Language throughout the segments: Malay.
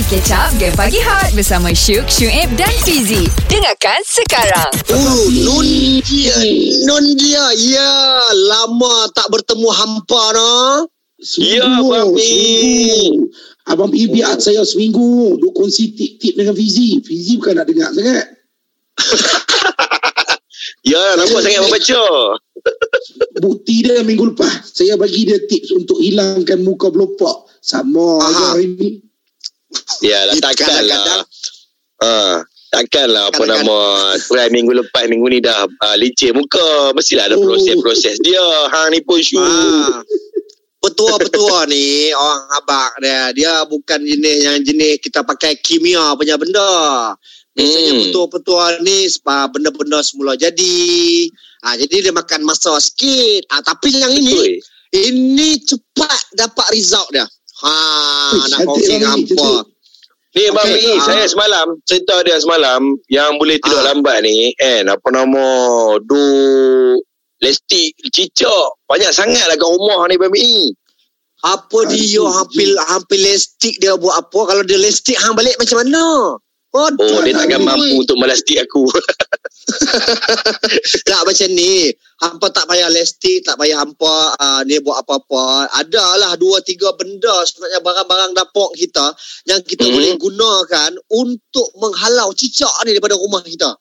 Mari catch up Game Pagi Hot Bersama Syuk, Syuib dan Fizi Dengarkan sekarang Oh, Nun dia, Nun dia, ya, lama tak bertemu hampa no. Ya, Seminggu, Abang Pi. seminggu. Abang Pi biar saya seminggu duk kongsi tip-tip dengan Fizi. Fizi bukan nak dengar sangat. Ya, nampak sangat membaca. Bukti dia minggu lepas. Saya bagi dia tips untuk hilangkan muka belopak. Sama Aha. hari ni. Ya, lah, takkan lah. kadang-kadang- Ha, takkan lah apa nama try minggu lepas minggu ni dah uh, licin muka. Mestilah ada Oh. proses-proses dia. Ha ni pun syuk. Ah. Petua-petua ni orang abang dia dia bukan jenis yang jenis kita pakai kimia punya benda. Biasanya Hmm. petua-petua ni sebab benda-benda semula jadi. Ah jadi dia makan masa sikit. Ah tapi yang ini Betul. ini cepat dapat result dia. Ha Ui, nak kongsi lah dengan ni, hampa. cantik. Ni Bang okay, ah. saya semalam cerita dia semalam yang boleh tidur Ah. lambat ni kan apa nama du lestik cicak banyak sangat lah kat rumah ni Bang ni. Apa dia Aduh, hampir hampir lestik dia buat apa kalau dia lestik hang balik macam mana? Oh, Oh dia tak takkan mampu untuk melastik aku. tak macam ni. Hampa tak payah lestik, tak payah hampa uh, ni buat apa-apa. Adalah dua tiga benda sebenarnya barang-barang dapur kita yang kita Hmm. boleh gunakan untuk menghalau cicak ni daripada rumah kita.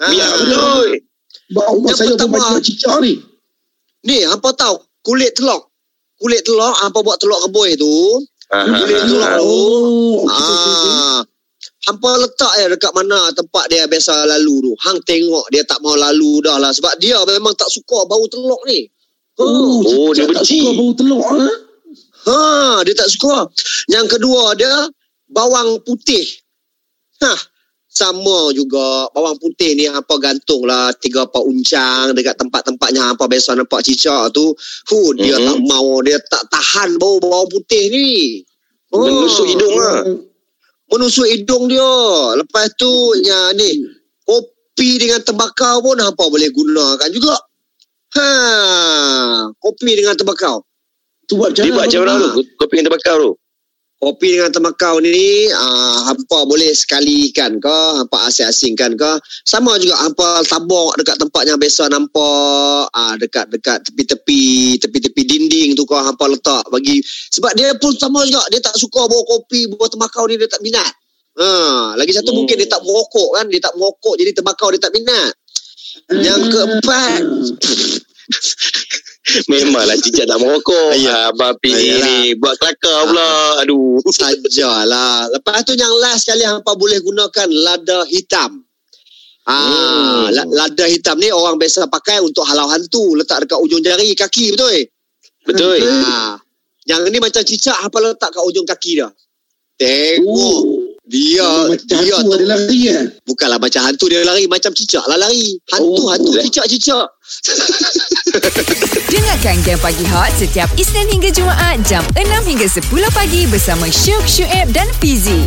Ha. Ya betul. Bak rumah Yang saya pun pertama- banyak cicak ni. Ni hampa tahu kulit telur. Kulit telur hampa buat telur rebus tu. Boleh ha, tu. Ah. Hampa letak ya dekat mana tempat dia biasa lalu tu. Hang tengok dia tak mau lalu dah lah. Sebab dia memang tak suka bau telur ni. Oh, Oh, dia cicak tak benci. suka bau telur. Ha? Ha, dia tak suka. Yang kedua dia bawang putih. Ha, sama juga bawang putih ni hampa gantung lah tiga empat uncang dekat tempat-tempatnya hampa biasa nampak cicak tu. Hu, dia Mhm. tak mau, dia tak tahan bau bawang putih ni. Oh, Menusuk hidung lah. Menusuk hidung dia. Lepas tu yang ni kopi dengan tembakau pun hampa boleh gunakan juga. Ha, kopi dengan tembakau. Tu buat macam Dia buat macam mana tu? Kopi dengan terbakar tu. Kopi dengan tembakau ni uh, hampa boleh sekalikan ke, hampa asing-asingkan ke. Sama juga hampa tabak dekat tempat yang biasa nampak, uh, dekat dekat tepi-tepi, tepi-tepi dinding tu ke hampa letak bagi sebab dia pun sama juga, dia tak suka bawa kopi, bawa tembakau ni dia tak minat. Ha, lagi satu Hmm. mungkin dia tak merokok kan, dia tak merokok jadi tembakau dia tak minat. Yang keempat, Memanglah cicak tak merokok. Ya. Abang Pi Ah, ni, buat kelakar pula. Aduh. sajalah. Lepas tu yang last sekali hampa boleh gunakan lada hitam. Ah, Hmm. la- lada hitam ni orang biasa pakai untuk halau hantu, letak dekat ujung jari kaki betul? Betul. Ah. Yang ni macam cicak hampa letak kat ujung kaki dia. Tengok Oh, dia macam dia hantu tu ada lari kan? bukanlah macam hantu dia lari macam cicak lah lari. Hantu Oh. hantu cicak-cicak. Dengarkan Game Pagi Hot Setiap Isnin hingga Jumaat Jam 6 hingga 10 pagi Bersama Syuk, Syuib dan Fizi